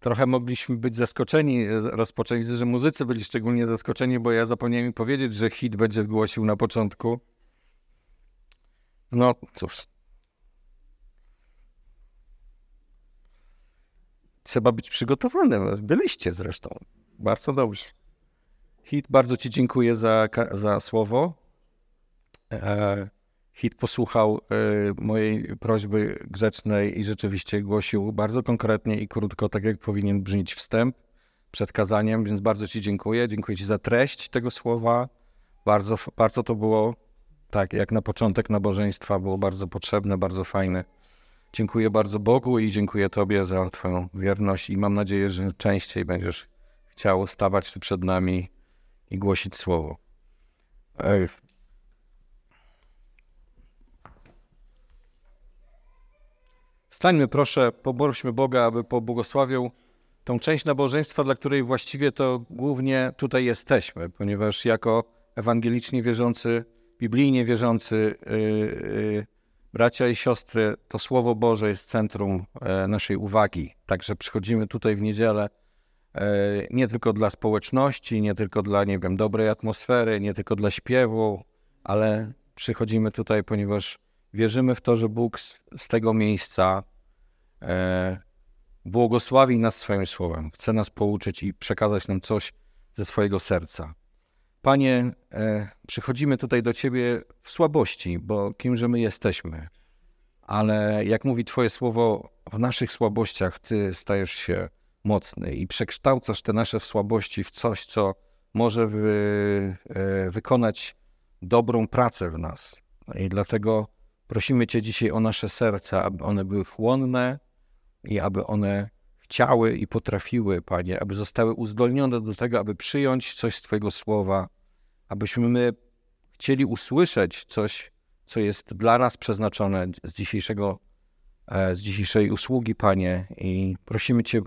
trochę mogliśmy być zaskoczeni, rozpoczęli, że muzycy byli szczególnie zaskoczeni, bo ja zapomniałem mi powiedzieć, że hit będzie głosił na początku. No cóż. Trzeba być przygotowanym. Byliście zresztą. Bardzo dobrze. Hit, bardzo Ci dziękuję za, za słowo. E, Hit posłuchał e, mojej prośby grzecznej i rzeczywiście głosił bardzo konkretnie i krótko, tak jak powinien brzmieć wstęp przed kazaniem, więc bardzo Ci dziękuję. Dziękuję Ci za treść tego słowa. Bardzo, bardzo to było, tak jak na początek nabożeństwa, było bardzo potrzebne, bardzo fajne. Dziękuję bardzo Bogu i dziękuję Tobie za Twoją wierność i mam nadzieję, że częściej będziesz chciał stawać tu przed nami i głosić słowo. Wstańmy proszę, poprośmy Boga, aby pobłogosławił tą część nabożeństwa, dla której właściwie to głównie tutaj jesteśmy, ponieważ jako ewangelicznie wierzący, biblijnie wierzący yy, yy, bracia i siostry, to Słowo Boże jest centrum yy, naszej uwagi. Także przychodzimy tutaj w niedzielę e, nie tylko dla społeczności, nie tylko dla, nie wiem, dobrej atmosfery, nie tylko dla śpiewu, ale przychodzimy tutaj, ponieważ Wierzymy w to, że Bóg z, z tego miejsca e, błogosławi nas swoim słowem. Chce nas pouczyć i przekazać nam coś ze swojego serca. Panie, e, przychodzimy tutaj do Ciebie w słabości, bo kimże my jesteśmy. Ale jak mówi Twoje słowo, w naszych słabościach Ty stajesz się mocny i przekształcasz te nasze słabości w coś, co może wy, e, wykonać dobrą pracę w nas. I dlatego Prosimy Cię dzisiaj o nasze serca, aby one były chłonne i aby one chciały i potrafiły, Panie, aby zostały uzdolnione do tego, aby przyjąć coś z Twojego słowa, abyśmy my chcieli usłyszeć coś, co jest dla nas przeznaczone z dzisiejszego, e, z dzisiejszej usługi, Panie. I prosimy Cię,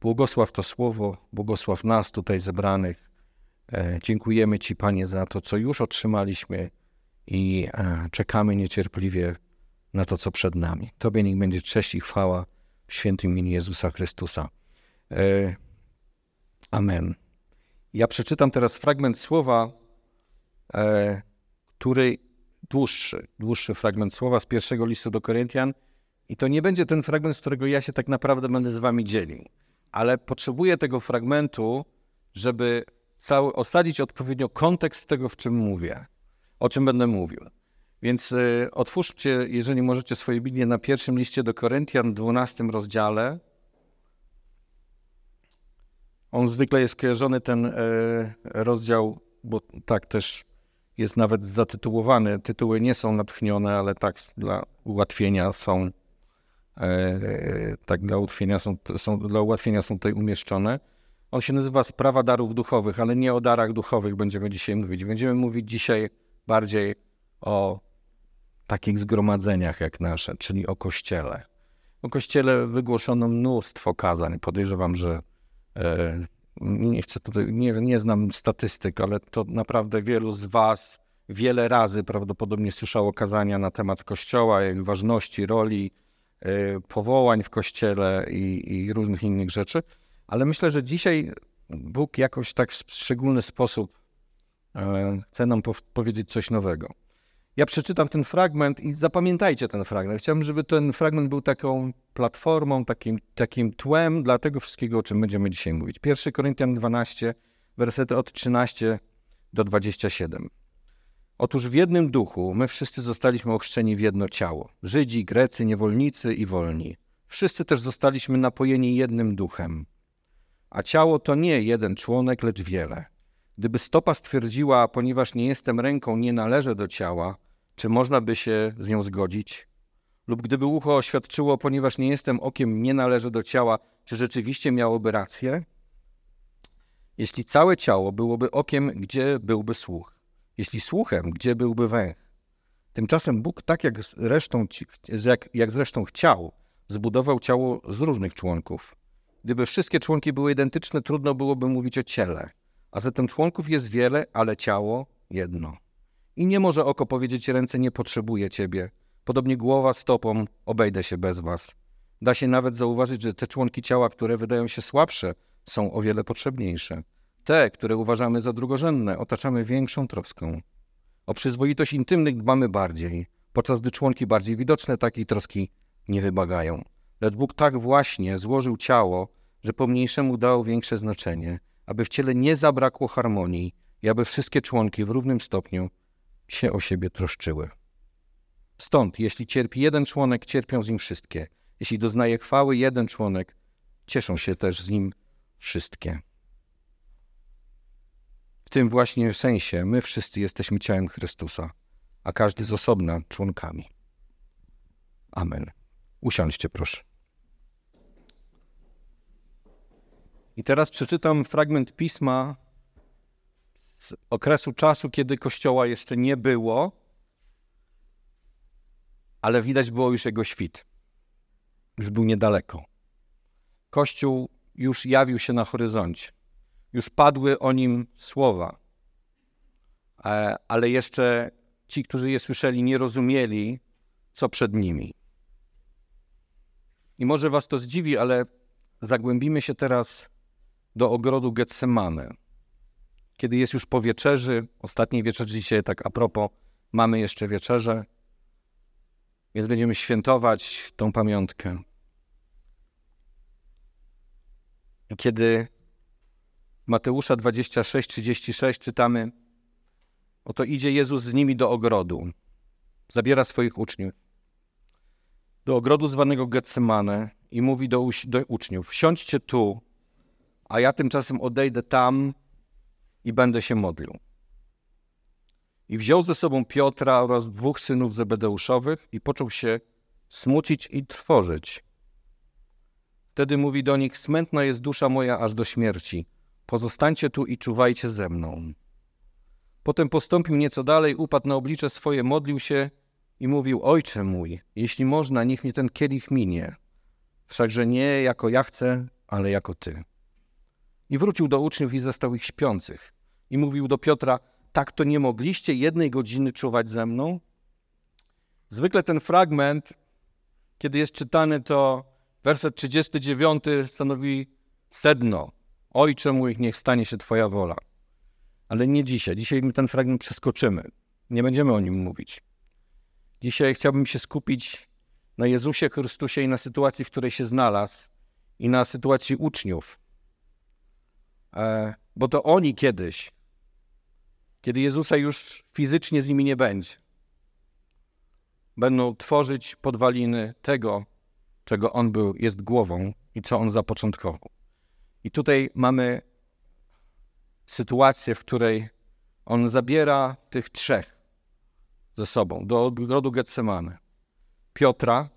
błogosław to słowo, błogosław nas tutaj zebranych. E, dziękujemy Ci, Panie, za to, co już otrzymaliśmy i e, czekamy niecierpliwie na to, co przed nami. Tobie niech będzie cześć i chwała w świętym imieniu Jezusa Chrystusa. E, amen. Ja przeczytam teraz fragment słowa, e, który dłuższy, dłuższy fragment słowa z pierwszego listu do Koryntian. I to nie będzie ten fragment, z którego ja się tak naprawdę będę z wami dzielił, ale potrzebuję tego fragmentu, żeby cały, osadzić odpowiednio kontekst tego, w czym mówię o czym będę mówił. Więc y, otwórzcie, jeżeli możecie, swoje Biblię na pierwszym liście do Koryntian, 12 rozdziale. On zwykle jest kojarzony, ten y, rozdział, bo tak też jest nawet zatytułowany. Tytuły nie są natchnione, ale tak dla ułatwienia są, y, tak dla ułatwienia są, są, dla ułatwienia są tutaj umieszczone. On się nazywa Sprawa Darów Duchowych, ale nie o darach duchowych będziemy dzisiaj mówić. Będziemy mówić dzisiaj bardziej o takich zgromadzeniach jak nasze, czyli o Kościele. O Kościele wygłoszono mnóstwo kazań. Podejrzewam, że e, nie chcę tutaj, nie, nie znam statystyk, ale to naprawdę wielu z Was wiele razy prawdopodobnie słyszało kazania na temat Kościoła, jego ważności, roli, e, powołań w Kościele i, i różnych innych rzeczy. Ale myślę, że dzisiaj Bóg jakoś tak w szczególny sposób chce nam powiedzieć coś nowego. Ja przeczytam ten fragment i zapamiętajcie ten fragment. Chciałbym, żeby ten fragment był taką platformą, takim, takim tłem dla tego wszystkiego, o czym będziemy dzisiaj mówić. 1 Koryntian 12, wersety od 13 do 27. Otóż w jednym duchu my wszyscy zostaliśmy ochrzczeni w jedno ciało. Żydzi, Grecy, niewolnicy i wolni. Wszyscy też zostaliśmy napojeni jednym duchem. A ciało to nie jeden członek, lecz wiele. Gdyby stopa stwierdziła, ponieważ nie jestem ręką, nie należę do ciała, czy można by się z nią zgodzić? Lub gdyby ucho oświadczyło, ponieważ nie jestem okiem, nie należę do ciała, czy rzeczywiście miałoby rację? Jeśli całe ciało byłoby okiem, gdzie byłby słuch? Jeśli słuchem, gdzie byłby węch? Tymczasem Bóg, tak jak, z resztą, jak, jak zresztą chciał, zbudował ciało z różnych członków. Gdyby wszystkie członki były identyczne, trudno byłoby mówić o ciele. A zatem członków jest wiele, ale ciało jedno. I nie może oko powiedzieć ręce nie potrzebuje ciebie. Podobnie głowa stopą obejdę się bez was. Da się nawet zauważyć, że te członki ciała, które wydają się słabsze, są o wiele potrzebniejsze. Te, które uważamy za drugorzędne, otaczamy większą troską. O przyzwoitość intymnych dbamy bardziej, podczas gdy członki bardziej widoczne takiej troski nie wymagają. Lecz Bóg tak właśnie złożył ciało, że pomniejszemu dał większe znaczenie, aby w ciele nie zabrakło harmonii i aby wszystkie członki w równym stopniu się o siebie troszczyły. Stąd, jeśli cierpi jeden członek, cierpią z nim wszystkie. Jeśli doznaje chwały jeden członek, cieszą się też z nim wszystkie. W tym właśnie sensie my wszyscy jesteśmy ciałem Chrystusa, a każdy z osobna członkami. Amen. Usiądźcie, proszę. I teraz przeczytam fragment pisma z okresu czasu, kiedy Kościoła jeszcze nie było, ale widać było już jego świt. Już był niedaleko. Kościół już jawił się na horyzoncie. Już padły o nim słowa. E, ale jeszcze ci, którzy je słyszeli, nie rozumieli, co przed nimi. I może was to zdziwi, ale zagłębimy się teraz do ogrodu Getsemane. Kiedy jest już po wieczerzy, ostatniej wieczerzy dzisiaj, tak a propos, mamy jeszcze wieczerzę, więc będziemy świętować tą pamiątkę. Kiedy Mateusza 26, 36 czytamy, oto idzie Jezus z nimi do ogrodu, zabiera swoich uczniów do ogrodu zwanego Getsemane i mówi do, do uczniów, siądźcie tu, a ja tymczasem odejdę tam i będę się modlił. I wziął ze sobą Piotra oraz dwóch synów Zebedeuszowych i począł się smucić i trwożyć. Wtedy mówi do nich, smętna jest dusza moja aż do śmierci. Pozostańcie tu i czuwajcie ze mną. Potem postąpił nieco dalej, upadł na oblicze swoje, modlił się i mówił, ojcze mój, jeśli można, niech mnie ten kielich minie. Wszakże nie jako ja chcę, ale jako ty. I wrócił do uczniów i zastał ich śpiących. I mówił do Piotra, tak to nie mogliście jednej godziny czuwać ze mną? Zwykle ten fragment, kiedy jest czytany, to werset 39 stanowi sedno. Ojcze mój, niech stanie się Twoja wola. Ale nie dzisiaj. Dzisiaj my ten fragment przeskoczymy. Nie będziemy o nim mówić. Dzisiaj chciałbym się skupić na Jezusie Chrystusie i na sytuacji, w której się znalazł, i na sytuacji uczniów. E, bo to oni kiedyś, kiedy Jezusa już fizycznie z nimi nie będzie, będą tworzyć podwaliny tego, czego On był, jest głową i co On zapoczątkował. I tutaj mamy sytuację, w której On zabiera tych trzech ze sobą do ogrodu Getsemane. Piotra,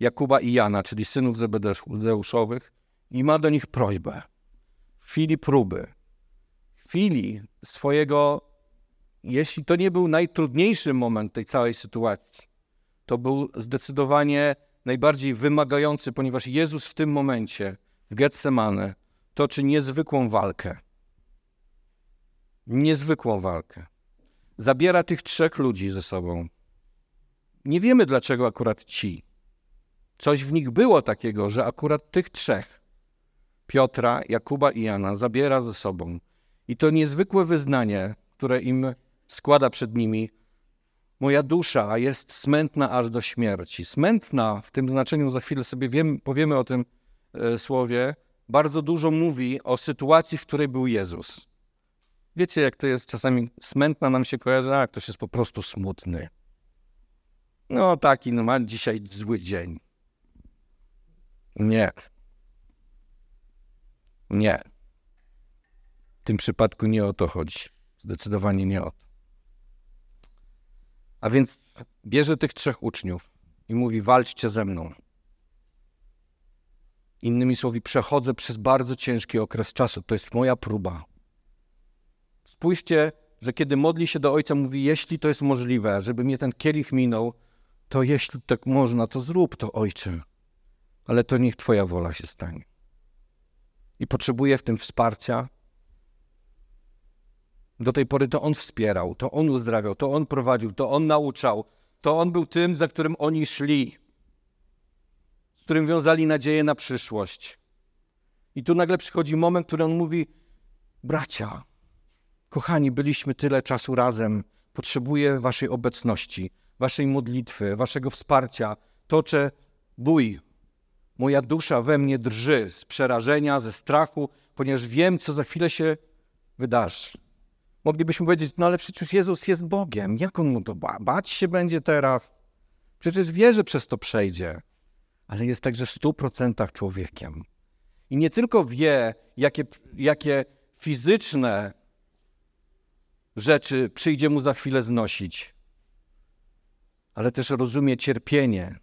Jakuba i Jana, czyli synów Zebedeuszowych i ma do nich prośbę. W chwili próby, w chwili swojego, jeśli to nie był najtrudniejszy moment tej całej sytuacji, to był zdecydowanie najbardziej wymagający, ponieważ Jezus w tym momencie w Getsemane toczy niezwykłą walkę. Niezwykłą walkę. Zabiera tych trzech ludzi ze sobą. Nie wiemy dlaczego akurat ci. Coś w nich było takiego, że akurat tych trzech Piotra, Jakuba i Jana zabiera ze sobą. I to niezwykłe wyznanie, które im składa przed nimi, moja dusza jest smętna aż do śmierci. Smętna w tym znaczeniu, za chwilę sobie wiem, powiemy o tym e, słowie, bardzo dużo mówi o sytuacji, w której był Jezus. Wiecie, jak to jest czasami smętna nam się kojarzy, a ktoś jest po prostu smutny. No taki, no ma dzisiaj zły dzień. Nie. Nie. W tym przypadku nie o to chodzi. Zdecydowanie nie o to. A więc bierze tych trzech uczniów i mówi: walczcie ze mną. Innymi słowy, przechodzę przez bardzo ciężki okres czasu. To jest moja próba. Spójrzcie, że kiedy modli się do Ojca, mówi: Jeśli to jest możliwe, żeby mnie ten kielich minął, to jeśli tak można, to zrób to, Ojcze. Ale to niech Twoja wola się stanie. I potrzebuje w tym wsparcia. Do tej pory to On wspierał, to On uzdrawiał, to On prowadził, to On nauczał, to On był tym, za którym oni szli. z którym wiązali nadzieję na przyszłość. I tu nagle przychodzi moment, w którym on mówi: Bracia, kochani, byliśmy tyle czasu razem, potrzebuję Waszej obecności, Waszej modlitwy, Waszego wsparcia. Toczę bój. Moja dusza we mnie drży z przerażenia, ze strachu, ponieważ wiem, co za chwilę się wydarzy. Moglibyśmy powiedzieć, no ale przecież Jezus jest Bogiem. Jak on mu to ba bać się będzie teraz? Przecież wie, że przez to przejdzie. Ale jest także w stu procentach człowiekiem. I nie tylko wie, jakie, jakie fizyczne rzeczy przyjdzie mu za chwilę znosić, ale też rozumie cierpienie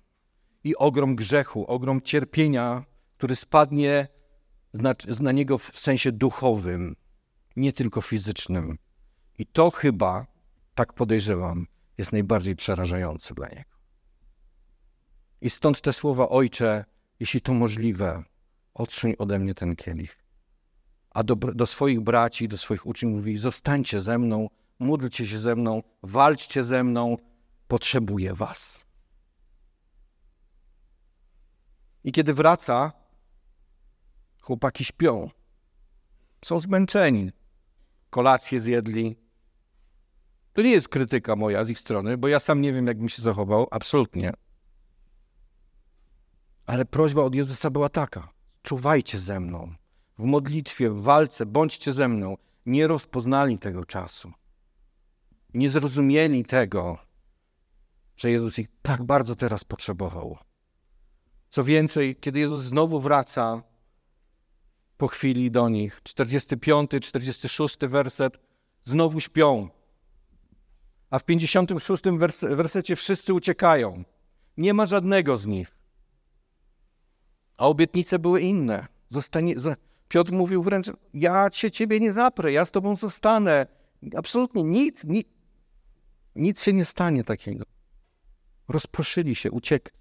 i ogrom grzechu, ogrom cierpienia, który spadnie na, niego w sensie duchowym, nie tylko fizycznym. I to chyba, tak podejrzewam, jest najbardziej przerażające dla niego. I stąd te słowa, Ojcze, jeśli to możliwe, otrzyj ode mnie ten kielich. A do, do swoich braci, do swoich uczniów mówi, zostańcie ze mną, módlcie się ze mną, walczcie ze mną, potrzebuję was. I kiedy wraca, chłopaki śpią. Są zmęczeni. Kolację zjedli. To nie jest krytyka moja z ich strony, bo ja sam nie wiem, jak bym się zachował. Absolutnie. Ale prośba od Jezusa była taka: czuwajcie ze mną. W modlitwie, w walce, bądźcie ze mną. Nie rozpoznali tego czasu. Nie zrozumieli tego, że Jezus ich tak bardzo teraz potrzebował. Co więcej, kiedy Jezus znowu wraca po chwili do nich, 45, 46 werset, znowu śpią. A w 56 wersecie wszyscy uciekają. Nie ma żadnego z nich. A obietnice były inne. Zostanie, Piotr mówił wręcz, ja się ciebie nie zaprę, ja z tobą zostanę. Absolutnie nic, nic, nic się nie stanie takiego. Rozproszyli się, uciekli.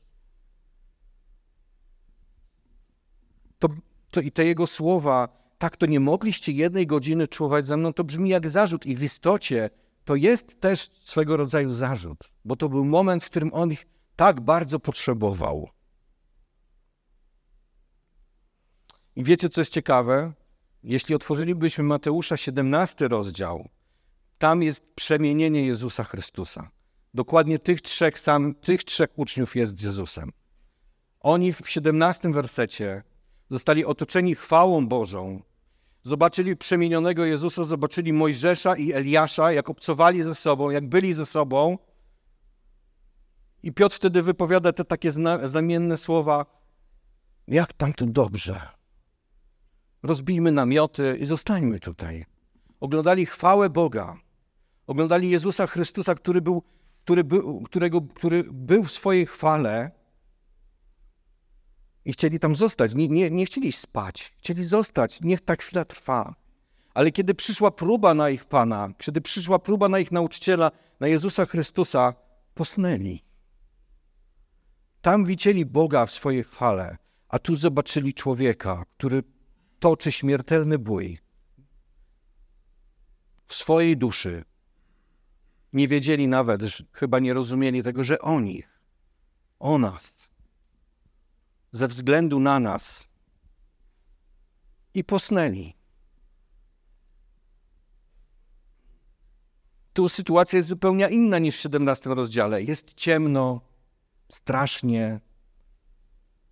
To, to i te jego słowa, tak to nie mogliście jednej godziny czuwać ze mną, to brzmi jak zarzut i w istocie to jest też swego rodzaju zarzut, bo to był moment, w którym on ich tak bardzo potrzebował. I wiecie, co jest ciekawe? Jeśli otworzylibyśmy Mateusza 17 rozdział, tam jest przemienienie Jezusa Chrystusa. Dokładnie tych trzech, sam, tych trzech uczniów jest Jezusem. Oni w 17 wersecie zostali otoczeni chwałą Bożą. Zobaczyli przemienionego Jezusa, zobaczyli Mojżesza i Eliasza, jak obcowali ze sobą, jak byli ze sobą. I Piotr wtedy wypowiada te takie znamienne słowa: Jak tam tu dobrze, rozbijmy namioty i zostańmy tutaj. Oglądali chwałę Boga. Oglądali Jezusa Chrystusa, który był, który był, którego, który był w swojej chwale i chcieli tam zostać. Nie, nie, nie chcieli spać, chcieli zostać. Niech ta chwila trwa. Ale kiedy przyszła próba na ich Pana, kiedy przyszła próba na ich nauczyciela, na Jezusa Chrystusa, posnęli. Tam widzieli Boga w swojej chwale, a tu zobaczyli człowieka, który toczy śmiertelny bój w swojej duszy. Nie wiedzieli nawet, chyba nie rozumieli tego, że o nich, o nas, ze względu na nas i posnęli. Tu sytuacja jest zupełnie inna niż w 17 rozdziale. Jest ciemno, strasznie,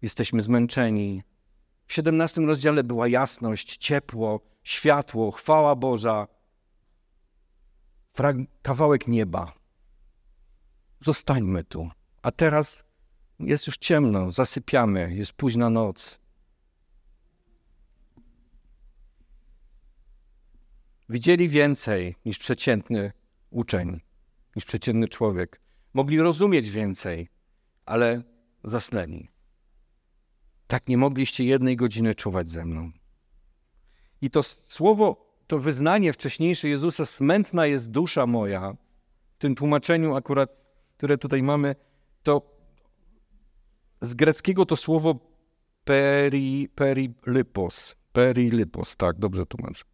jesteśmy zmęczeni, w 17 rozdziale była jasność, ciepło, światło, chwała Boża, kawałek nieba. Zostańmy tu. A teraz jest już ciemno, zasypiamy, jest późna noc. Widzieli więcej niż przeciętny uczeń, niż przeciętny człowiek. Mogli rozumieć więcej, ale zasnęli. Tak nie mogliście jednej godziny czuwać ze mną. I to słowo, to wyznanie wcześniejsze Jezusa, smętna jest dusza moja, w tym tłumaczeniu akurat, które tutaj mamy, to z greckiego to słowo peri, perilypos, perilypos, tak, dobrze tłumaczę,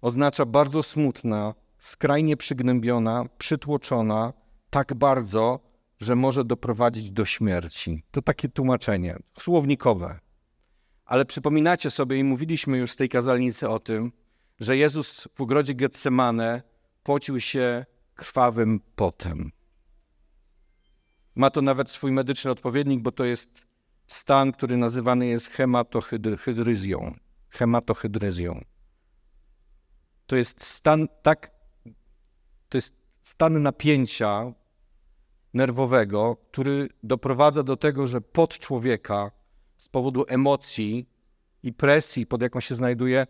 oznacza bardzo smutna, skrajnie przygnębiona, przytłoczona, tak bardzo, że może doprowadzić do śmierci. To takie tłumaczenie słownikowe. Ale przypominacie sobie, i mówiliśmy już z tej kazalnicy o tym, że Jezus w ogrodzie Getsemane pocił się krwawym potem. Ma to nawet swój medyczny odpowiednik, bo to jest stan, który nazywany jest hematohydryzją. Hematohydryzją. To jest stan tak, to jest stan napięcia nerwowego, który doprowadza do tego, że pod człowieka z powodu emocji i presji, pod jaką się znajduje,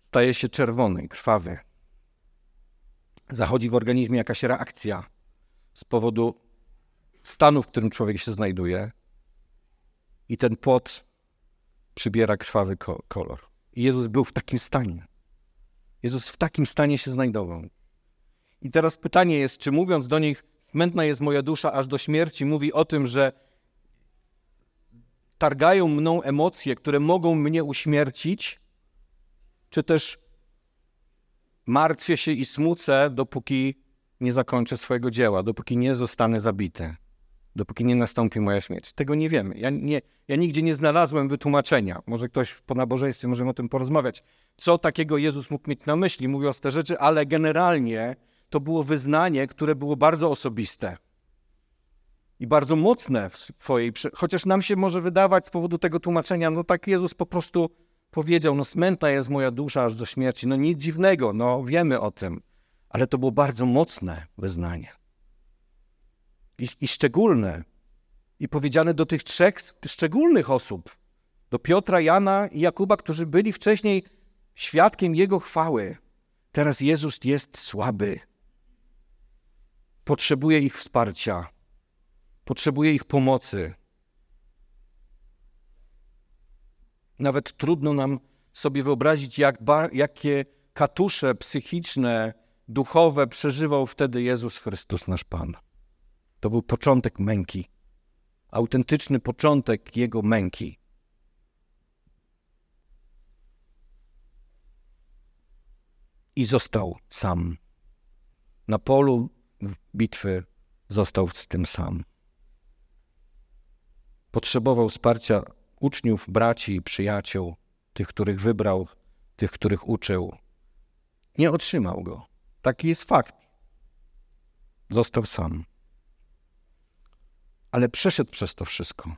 staje się czerwony, krwawy. Zachodzi w organizmie jakaś reakcja z powodu stanu, w którym człowiek się znajduje, i ten pot przybiera krwawy kolor. I Jezus był w takim stanie. Jezus w takim stanie się znajdował. I teraz pytanie jest, czy mówiąc do nich, smętna jest moja dusza aż do śmierci, mówi o tym, że targają mną emocje, które mogą mnie uśmiercić, czy też martwię się i smucę, dopóki nie zakończę swojego dzieła, dopóki nie zostanę zabity, dopóki nie nastąpi moja śmierć. Tego nie wiemy. Ja, nie, ja nigdzie nie znalazłem wytłumaczenia. Może ktoś po nabożeństwie możemy o tym porozmawiać. Co takiego Jezus mógł mieć na myśli, mówiąc te rzeczy, ale generalnie to było wyznanie, które było bardzo osobiste i bardzo mocne w swojej, chociaż nam się może wydawać z powodu tego tłumaczenia, no tak Jezus po prostu powiedział, no smętna jest moja dusza aż do śmierci, no nic dziwnego, no wiemy o tym, ale to było bardzo mocne wyznanie i, i szczególne i powiedziane do tych trzech szczególnych osób, do Piotra, Jana i Jakuba, którzy byli wcześniej świadkiem Jego chwały. Teraz Jezus jest słaby. Potrzebuje ich wsparcia potrzebuje ich pomocy. Nawet trudno nam sobie wyobrazić, jak, jakie katusze psychiczne, duchowe przeżywał wtedy Jezus Chrystus, nasz Pan. To był początek męki, autentyczny początek Jego męki. I został sam. Na polu bitwy został z tym sam. Potrzebował wsparcia uczniów, braci i przyjaciół, tych, których wybrał, tych, których uczył. Nie otrzymał go. Taki jest fakt. Został sam. Ale przeszedł przez to wszystko.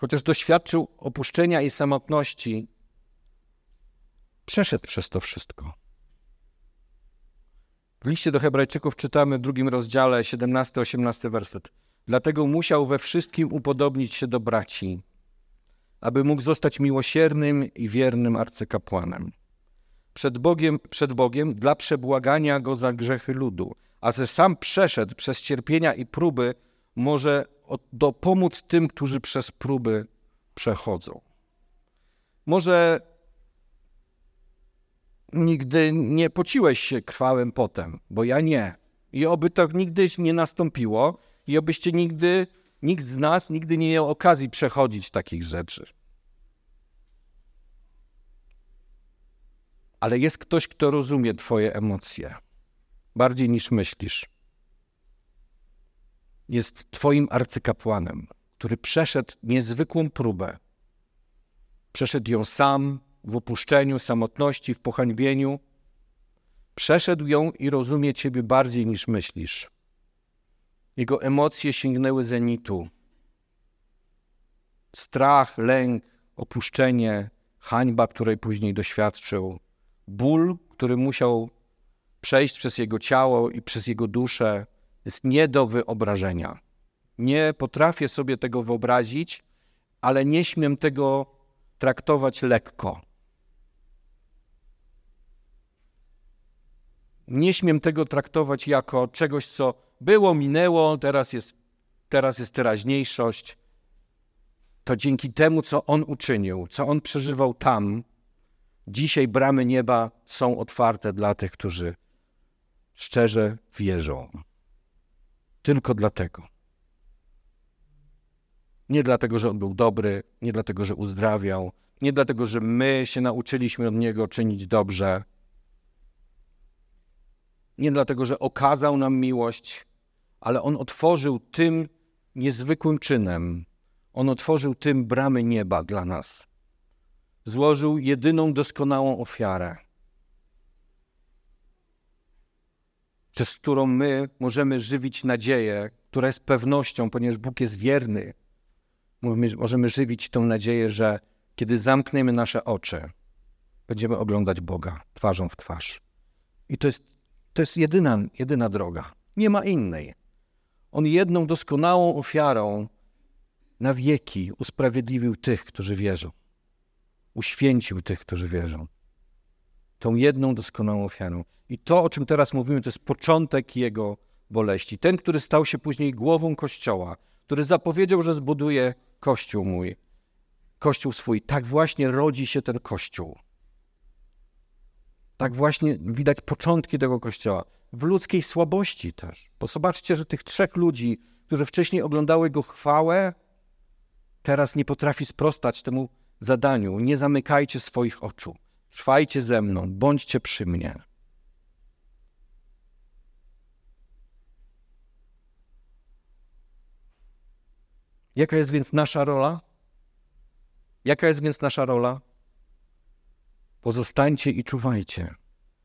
Chociaż doświadczył opuszczenia i samotności, przeszedł przez to wszystko. W liście do Hebrajczyków czytamy w drugim rozdziale, 17-18 werset. Dlatego musiał we wszystkim upodobnić się do braci, aby mógł zostać miłosiernym i wiernym arcykapłanem. Przed Bogiem, przed Bogiem dla przebłagania go za grzechy ludu, a że sam przeszedł przez cierpienia i próby, może dopomóc tym, którzy przez próby przechodzą. Może nigdy nie pociłeś się krwawym potem, bo ja nie. I oby to nigdy nie nastąpiło, i obyście nigdy, nikt z nas nigdy nie miał okazji przechodzić takich rzeczy. Ale jest ktoś, kto rozumie Twoje emocje bardziej niż myślisz. Jest Twoim arcykapłanem, który przeszedł niezwykłą próbę. Przeszedł ją sam w opuszczeniu, samotności, w pohańbieniu. Przeszedł ją i rozumie Ciebie bardziej niż myślisz. Jego emocje sięgnęły zenitu. Strach, lęk, opuszczenie, hańba, której później doświadczył, ból, który musiał przejść przez jego ciało i przez jego duszę, jest nie do wyobrażenia. Nie potrafię sobie tego wyobrazić, ale nie śmiem tego traktować lekko. Nie śmiem tego traktować jako czegoś, co było, minęło, teraz jest, teraz jest teraźniejszość. To dzięki temu, co On uczynił, co On przeżywał tam, dzisiaj bramy nieba są otwarte dla tych, którzy szczerze wierzą. Tylko dlatego. Nie dlatego, że On był dobry, nie dlatego, że uzdrawiał, nie dlatego, że my się nauczyliśmy od Niego czynić dobrze, nie dlatego, że okazał nam miłość, ale On otworzył tym niezwykłym czynem, On otworzył tym bramy nieba dla nas. Złożył jedyną doskonałą ofiarę, przez którą my możemy żywić nadzieję, która jest pewnością, ponieważ Bóg jest wierny. Możemy żywić tą nadzieję, że kiedy zamkniemy nasze oczy, będziemy oglądać Boga twarzą w twarz. I to jest, to jest jedyna, jedyna droga. Nie ma innej. On jedną doskonałą ofiarą na wieki usprawiedliwił tych, którzy wierzą. Uświęcił tych, którzy wierzą. Tą jedną doskonałą ofiarą. I to, o czym teraz mówimy, to jest początek jego boleści. Ten, który stał się później głową Kościoła, który zapowiedział, że zbuduje Kościół mój, Kościół swój. Tak właśnie rodzi się ten Kościół. Tak właśnie widać początki tego Kościoła. W ludzkiej słabości też. Bo zobaczcie, że tych trzech ludzi, którzy wcześniej oglądały go chwałę, teraz nie potrafi sprostać temu zadaniu. Nie zamykajcie swoich oczu. Trwajcie ze mną, bądźcie przy mnie. Jaka jest więc nasza rola? Jaka jest więc nasza rola? Pozostańcie i czuwajcie.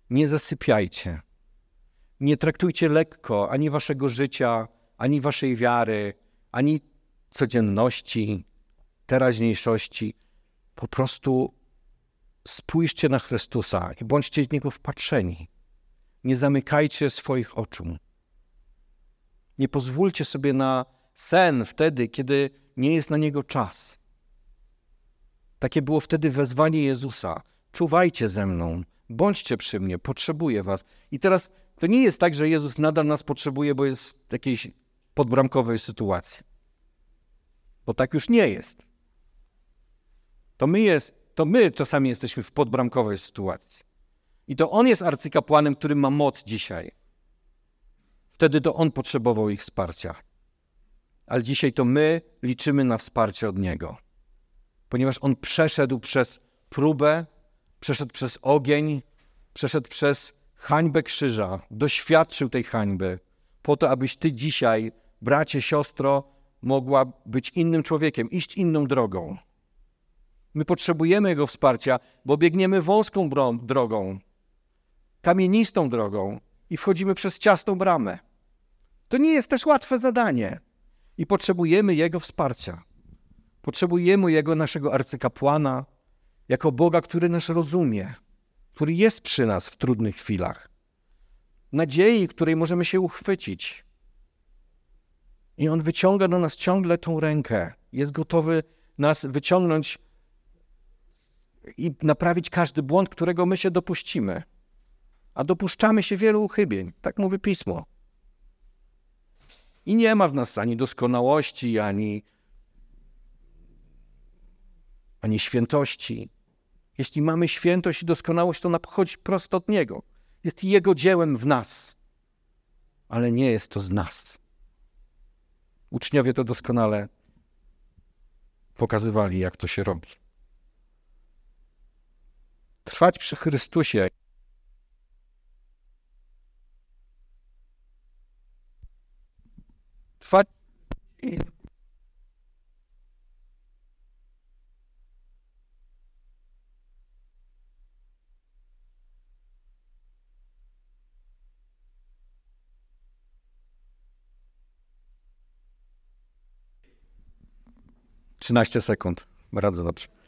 Nie zasypiajcie. Nie traktujcie lekko ani waszego życia, ani waszej wiary, ani codzienności, teraźniejszości. Po prostu spójrzcie na Chrystusa i bądźcie w Niego wpatrzeni. Nie zamykajcie swoich oczu. Nie pozwólcie sobie na sen wtedy, kiedy nie jest na Niego czas. Takie było wtedy wezwanie Jezusa. Czuwajcie ze mną, bądźcie przy mnie, potrzebuję was. I teraz to nie jest tak, że Jezus nadal nas potrzebuje, bo jest w jakiejś podbramkowej sytuacji. Bo tak już nie jest. To my, jest, to my czasami jesteśmy w podbramkowej sytuacji. I to On jest arcykapłanem, który ma moc dzisiaj. Wtedy to On potrzebował ich wsparcia. Ale dzisiaj to my liczymy na wsparcie od Niego. Ponieważ On przeszedł przez próbę, przeszedł przez ogień, przeszedł przez hańbę krzyża, doświadczył tej hańby, po to, abyś ty dzisiaj, bracie, siostro, mogła być innym człowiekiem, iść inną drogą. My potrzebujemy Jego wsparcia, bo biegniemy wąską drogą, kamienistą drogą i wchodzimy przez ciasną bramę. To nie jest też łatwe zadanie i potrzebujemy Jego wsparcia. Potrzebujemy Jego, naszego arcykapłana, jako Boga, który nas rozumie, który jest przy nas w trudnych chwilach. Nadziei, której możemy się uchwycić. I On wyciąga do nas ciągle tą rękę. Jest gotowy nas wyciągnąć i naprawić każdy błąd, którego my się dopuścimy. A dopuszczamy się wielu uchybień. Tak mówi Pismo. I nie ma w nas ani doskonałości, ani, ani świętości. Jeśli mamy świętość i doskonałość, to ona pochodzi prosto od Niego. Jest Jego dziełem w nas, ale nie jest to z nas. Uczniowie to doskonale pokazywali, jak to się robi. Trwać przy Chrystusie. Trwać 13 sekund. Bardzo dobrze.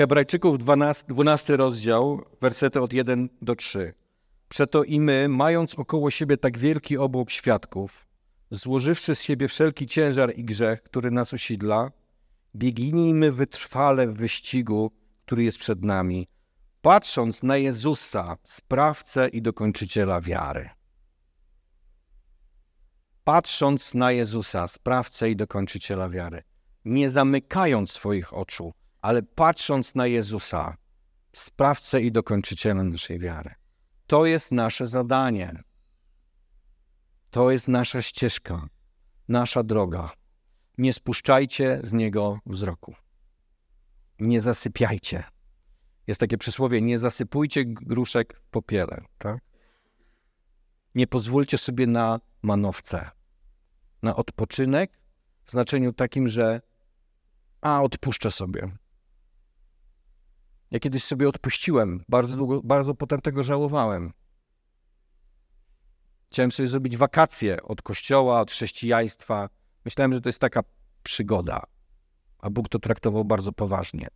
Hebrajczyków 12, 12 rozdział, wersety od 1 do 3. Przeto i my, mając około siebie tak wielki obłok świadków, złożywszy z siebie wszelki ciężar i grzech, który nas usidla, biegnijmy wytrwale w wyścigu, który jest przed nami, patrząc na Jezusa, sprawcę i dokończyciela wiary patrząc na Jezusa, sprawcę i dokończyciela wiary, nie zamykając swoich oczu, ale patrząc na Jezusa, sprawcę i dokończyciela naszej wiary. To jest nasze zadanie. To jest nasza ścieżka, nasza droga. Nie spuszczajcie z niego wzroku. Nie zasypiajcie. Jest takie przysłowie: nie zasypujcie gruszek w popiele. Tak? Nie pozwólcie sobie na manowce, na odpoczynek w znaczeniu takim, że a odpuszczę sobie. Ja kiedyś sobie odpuściłem, bardzo długo, bardzo potem tego żałowałem. Chciałem sobie zrobić wakacje od kościoła, od chrześcijaństwa. Myślałem, że to jest taka przygoda, a Bóg to traktował bardzo poważnie.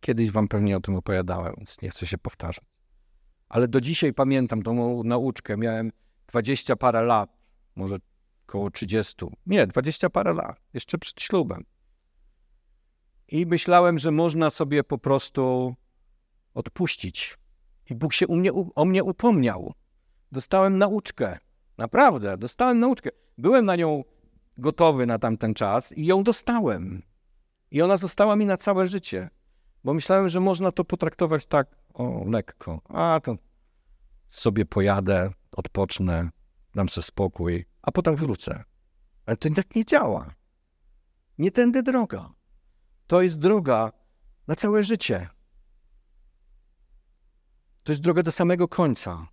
Kiedyś wam pewnie o tym opowiadałem, więc nie chcę się powtarzać. Ale do dzisiaj pamiętam tą nauczkę. Miałem dwadzieścia parę lat, może około 30. Nie, dwadzieścia parę lat, jeszcze przed ślubem. I myślałem, że można sobie po prostu odpuścić. I Bóg się mnie, o mnie upomniał. Dostałem nauczkę. Naprawdę, dostałem nauczkę. Byłem na nią gotowy na tamten czas i ją dostałem. I ona została mi na całe życie. Bo myślałem, że można to potraktować tak, o, lekko. A to sobie pojadę, odpocznę, dam sobie spokój, a potem wrócę. Ale to tak nie działa. Nie tędy droga. To jest droga na całe życie. To jest droga do samego końca.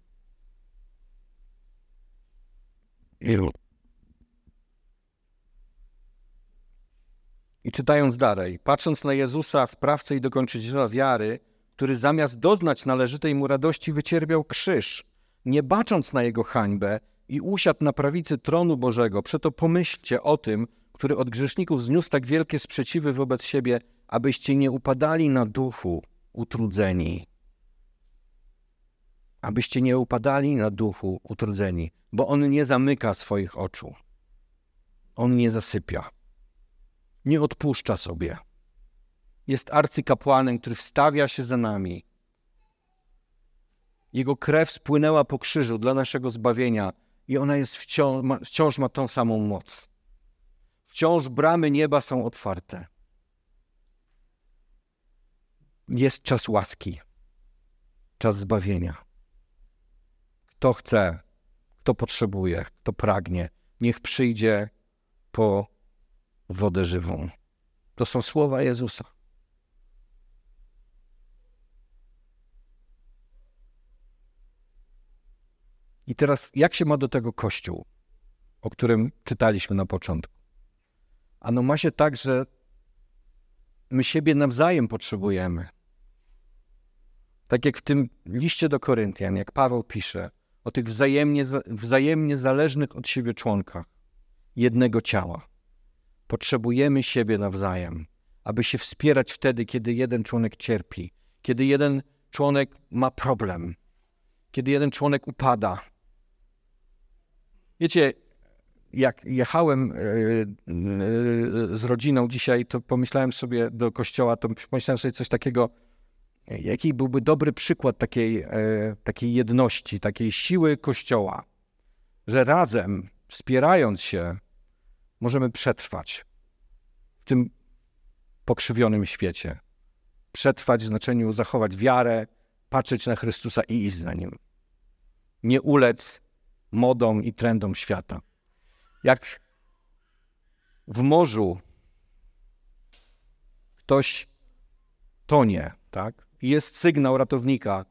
I czytając dalej, patrząc na Jezusa, sprawcę i dokończyciela wiary, który zamiast doznać należytej mu radości wycierpiał krzyż, nie bacząc na jego hańbę i usiadł na prawicy tronu Bożego, przeto pomyślcie o tym, który od grzeszników zniósł tak wielkie sprzeciwy wobec siebie, abyście nie upadali na duchu utrudzeni. Abyście nie upadali na duchu utrudzeni, bo on nie zamyka swoich oczu. On nie zasypia. Nie odpuszcza sobie. Jest arcykapłanem, który wstawia się za nami. Jego krew spłynęła po krzyżu dla naszego zbawienia i ona jest wciąż ma, wciąż ma tą samą moc. Wciąż bramy nieba są otwarte. Jest czas łaski, czas zbawienia. Kto chce, kto potrzebuje, kto pragnie, niech przyjdzie po wodę żywą. To są słowa Jezusa. I teraz, jak się ma do tego Kościół, o którym czytaliśmy na początku? Ano ma się tak, że my siebie nawzajem potrzebujemy. Tak jak w tym liście do Koryntian, jak Paweł pisze o tych wzajemnie, wzajemnie zależnych od siebie członkach jednego ciała. Potrzebujemy siebie nawzajem, aby się wspierać wtedy, kiedy jeden członek cierpi, kiedy jeden członek ma problem, kiedy jeden członek upada. Wiecie, jak jechałem e, e, z rodziną dzisiaj, to pomyślałem sobie do kościoła, to pomyślałem sobie coś takiego, jaki byłby dobry przykład takiej, e, takiej jedności, takiej siły kościoła, że razem, wspierając się, możemy przetrwać w tym pokrzywionym świecie. Przetrwać w znaczeniu zachować wiarę, patrzeć na Chrystusa i iść za Nim. Nie ulec modom i trendom świata. Jak w morzu ktoś tonie, tak? Jest sygnał ratownika,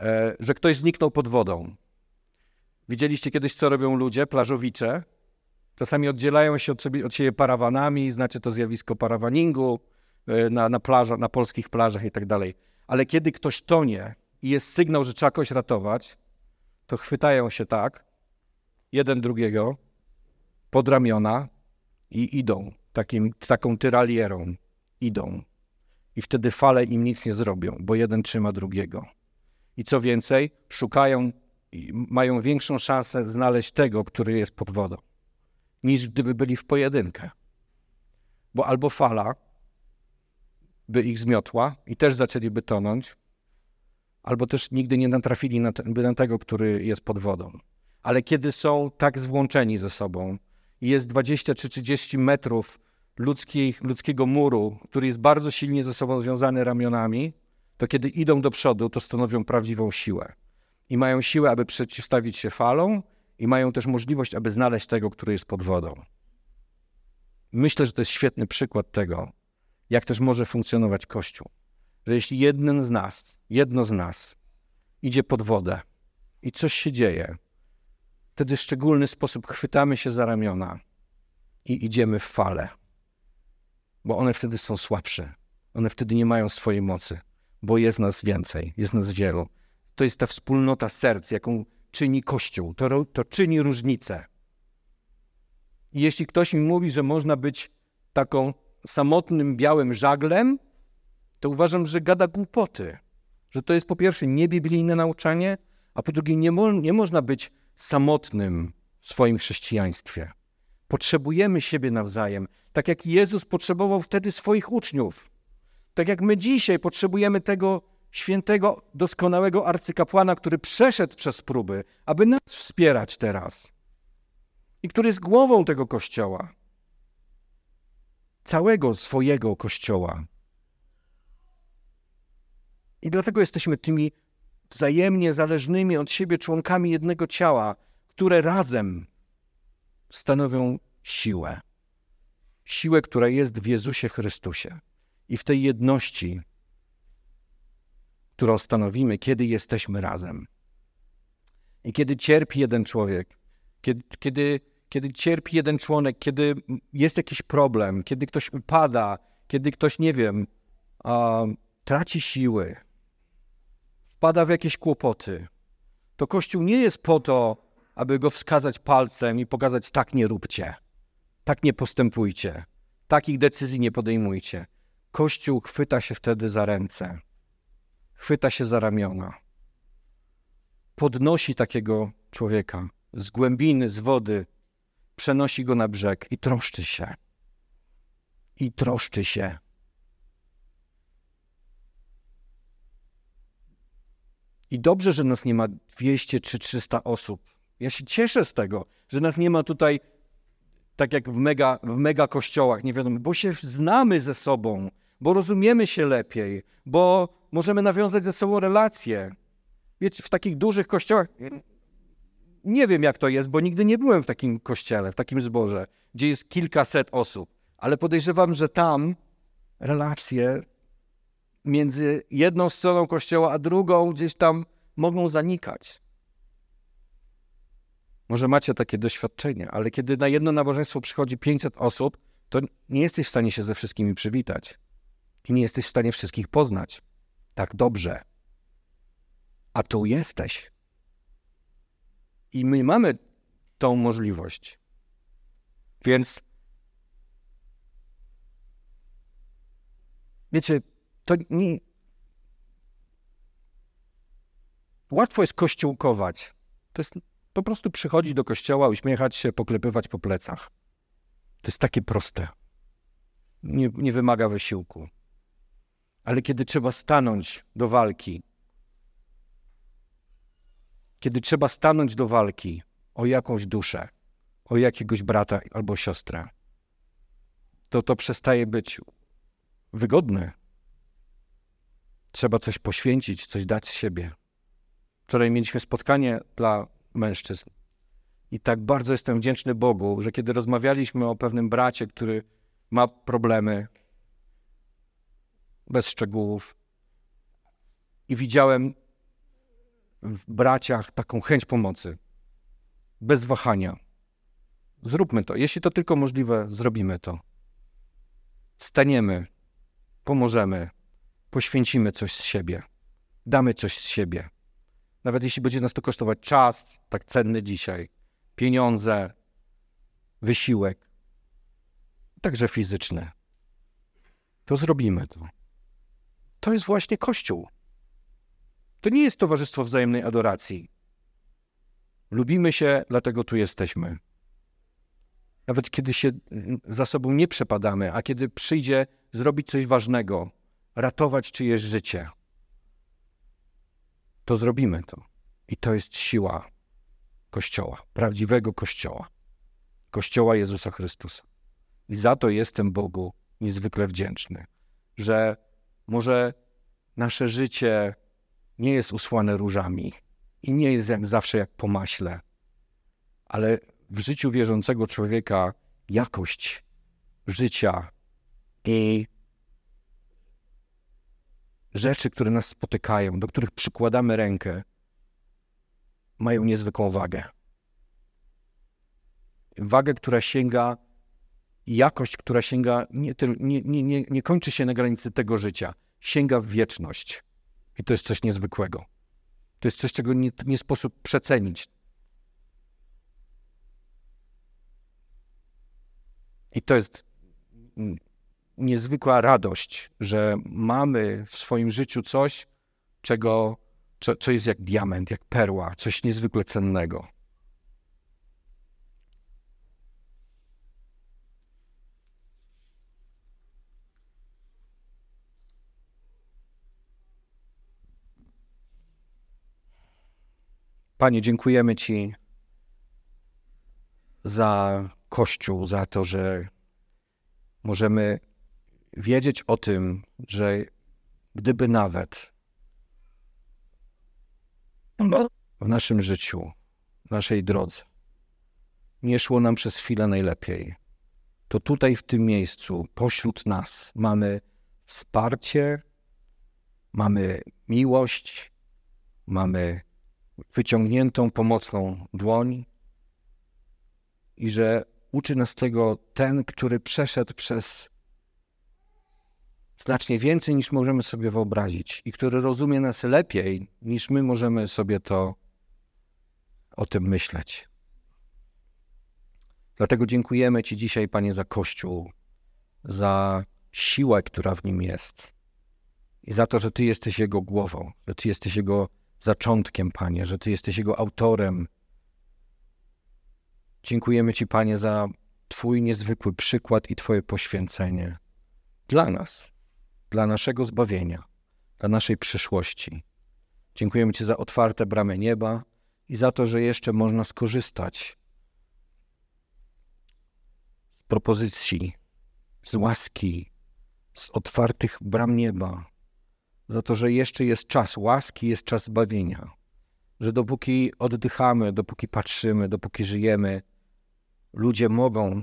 e, że ktoś zniknął pod wodą. Widzieliście kiedyś, co robią ludzie, plażowicze? Czasami oddzielają się od, od siebie parawanami, znacie to zjawisko parawaningu e, na, na, plaża, na polskich plażach i tak dalej. Ale kiedy ktoś tonie i jest sygnał, że trzeba kogoś ratować, to chwytają się tak, jeden drugiego, pod ramiona i idą takim, taką tyralierą. Idą. I wtedy fale im nic nie zrobią, bo jeden trzyma drugiego. I co więcej, szukają, mają większą szansę znaleźć tego, który jest pod wodą niż gdyby byli w pojedynkę. Bo albo fala by ich zmiotła i też zaczęliby tonąć, albo też nigdy nie natrafili na, ten, na tego, który jest pod wodą. Ale kiedy są tak złączeni ze sobą i jest 20 czy 30 metrów ludzkiej, ludzkiego muru, który jest bardzo silnie ze sobą związany ramionami, to kiedy idą do przodu, to stanowią prawdziwą siłę. I mają siłę, aby przeciwstawić się falom, i mają też możliwość, aby znaleźć tego, który jest pod wodą. Myślę, że to jest świetny przykład tego, jak też może funkcjonować Kościół. Że jeśli jeden z nas, jedno z nas idzie pod wodę i coś się dzieje, wtedy w szczególny sposób chwytamy się za ramiona i idziemy w fale, bo one wtedy są słabsze. One wtedy nie mają swojej mocy, bo jest nas więcej, jest nas wielu. To jest ta wspólnota serc, jaką czyni Kościół. To, to czyni różnicę. I jeśli ktoś mi mówi, że można być taką samotnym białym żaglem, to uważam, że gada głupoty. Że to jest po pierwsze niebiblijne nauczanie, a po drugie nie, mo nie można być samotnym w swoim chrześcijaństwie. Potrzebujemy siebie nawzajem, tak jak Jezus potrzebował wtedy swoich uczniów. Tak jak my dzisiaj potrzebujemy tego świętego, doskonałego arcykapłana, który przeszedł przez próby, aby nas wspierać teraz. I który jest głową tego kościoła. Całego swojego kościoła. I dlatego jesteśmy tymi wzajemnie zależnymi od siebie członkami jednego ciała, które razem stanowią siłę. Siłę, która jest w Jezusie Chrystusie. I w tej jedności, którą stanowimy, kiedy jesteśmy razem. I kiedy cierpi jeden człowiek, kiedy, kiedy, kiedy cierpi jeden członek, kiedy jest jakiś problem, kiedy ktoś upada, kiedy ktoś, nie wiem, traci siły, wpada w jakieś kłopoty, to Kościół nie jest po to, aby go wskazać palcem i pokazać: tak nie róbcie, tak nie postępujcie, takich decyzji nie podejmujcie. Kościół chwyta się wtedy za ręce, chwyta się za ramiona, podnosi takiego człowieka z głębiny, z wody, przenosi go na brzeg i troszczy się. I troszczy się. I dobrze, że nas nie ma 200 czy 300 osób. Ja się cieszę z tego, że nas nie ma tutaj tak jak w mega, w mega kościołach, nie wiadomo, bo się znamy ze sobą, bo rozumiemy się lepiej, bo możemy nawiązać ze sobą relacje. Wiecie, w takich dużych kościołach, nie wiem jak to jest, bo nigdy nie byłem w takim kościele, w takim zborze, gdzie jest kilkaset osób, ale podejrzewam, że tam relacje między jedną stroną kościoła a drugą gdzieś tam mogą zanikać. Może macie takie doświadczenie, ale kiedy na jedno nabożeństwo przychodzi 500 osób, to nie jesteś w stanie się ze wszystkimi przywitać. I nie jesteś w stanie wszystkich poznać. Tak dobrze. A tu jesteś. I my mamy tą możliwość. Więc wiecie, to nie. Łatwo jest kościółkować. To jest po prostu przychodzić do kościoła, uśmiechać się, poklepywać po plecach. To jest takie proste. Nie, nie wymaga wysiłku. Ale kiedy trzeba stanąć do walki, kiedy trzeba stanąć do walki o jakąś duszę, o jakiegoś brata albo siostrę, to to przestaje być wygodne. Trzeba coś poświęcić, coś dać z siebie. Wczoraj mieliśmy spotkanie dla mężczyzn. I tak bardzo jestem wdzięczny Bogu, że kiedy rozmawialiśmy o pewnym bracie, który ma problemy, bez szczegółów, i widziałem w braciach taką chęć pomocy, bez wahania. Zróbmy to. Jeśli to tylko możliwe, zrobimy to. Staniemy, pomożemy, poświęcimy coś z siebie, damy coś z siebie. Nawet jeśli będzie nas to kosztować czas, tak cenny dzisiaj, pieniądze, wysiłek, także fizyczny, to zrobimy to. To jest właśnie Kościół. To nie jest towarzystwo wzajemnej adoracji. Lubimy się, dlatego tu jesteśmy. Nawet kiedy się za sobą nie przepadamy, a kiedy przyjdzie zrobić coś ważnego, ratować czyjeś życie, to zrobimy to. I to jest siła Kościoła, prawdziwego Kościoła. Kościoła Jezusa Chrystusa. I za to jestem Bogu niezwykle wdzięczny, że może nasze życie nie jest usłane różami i nie jest jak zawsze jak po maśle, ale w życiu wierzącego człowieka jakość życia i rzeczy, które nas spotykają, do których przykładamy rękę, mają niezwykłą wagę. wagę, która sięga, jakość, która sięga, nie, nie, nie, nie, kończy się na granicy tego życia, sięga w wieczność. I to jest coś niezwykłego. To jest coś, czego nie, nie sposób przecenić. I to jest niezwykła radość, że mamy w swoim życiu coś, czego, co, co jest jak diament, jak perła, coś niezwykle cennego. Panie, dziękujemy Ci za Kościół, za to, że możemy wiedzieć o tym, że gdyby nawet w naszym życiu, w naszej drodze nie szło nam przez chwilę najlepiej, to tutaj w tym miejscu, pośród nas, mamy wsparcie, mamy miłość, mamy wyciągniętą pomocną dłoń i że uczy nas tego ten, który przeszedł przez znacznie więcej niż możemy sobie wyobrazić i który rozumie nas lepiej niż my możemy sobie to o tym myśleć. Dlatego dziękujemy Ci dzisiaj, Panie, za Kościół, za siłę, która w nim jest i za to, że Ty jesteś Jego głową, że Ty jesteś Jego zaczątkiem, Panie, że Ty jesteś Jego autorem. Dziękujemy Ci, Panie, za Twój niezwykły przykład i Twoje poświęcenie dla nas, dla naszego zbawienia, dla naszej przyszłości. Dziękujemy Ci za otwarte bramy nieba i za to, że jeszcze można skorzystać z propozycji, z łaski, z otwartych bram nieba, za to, że jeszcze jest czas łaski, jest czas zbawienia. Że dopóki oddychamy, dopóki patrzymy, dopóki żyjemy, ludzie mogą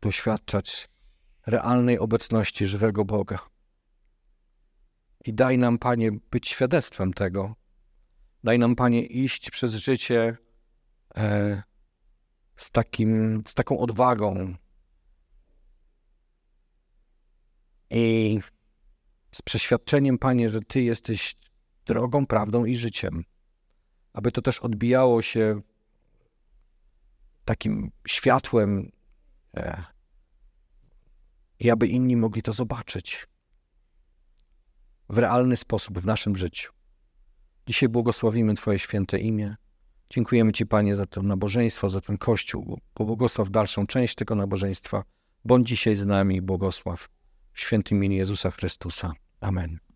doświadczać realnej obecności żywego Boga. I daj nam, Panie, być świadectwem tego. Daj nam, Panie, iść przez życie e, z, takim, z taką odwagą i z przeświadczeniem, Panie, że Ty jesteś drogą, prawdą i życiem. Aby to też odbijało się takim światłem e, i aby inni mogli to zobaczyć w realny sposób w naszym życiu. Dzisiaj błogosławimy Twoje święte imię. Dziękujemy Ci, Panie, za to nabożeństwo, za ten Kościół. Pobłogosław dalszą część tego nabożeństwa. Bądź dzisiaj z nami, błogosław w świętym imieniu Jezusa Chrystusa. Amen.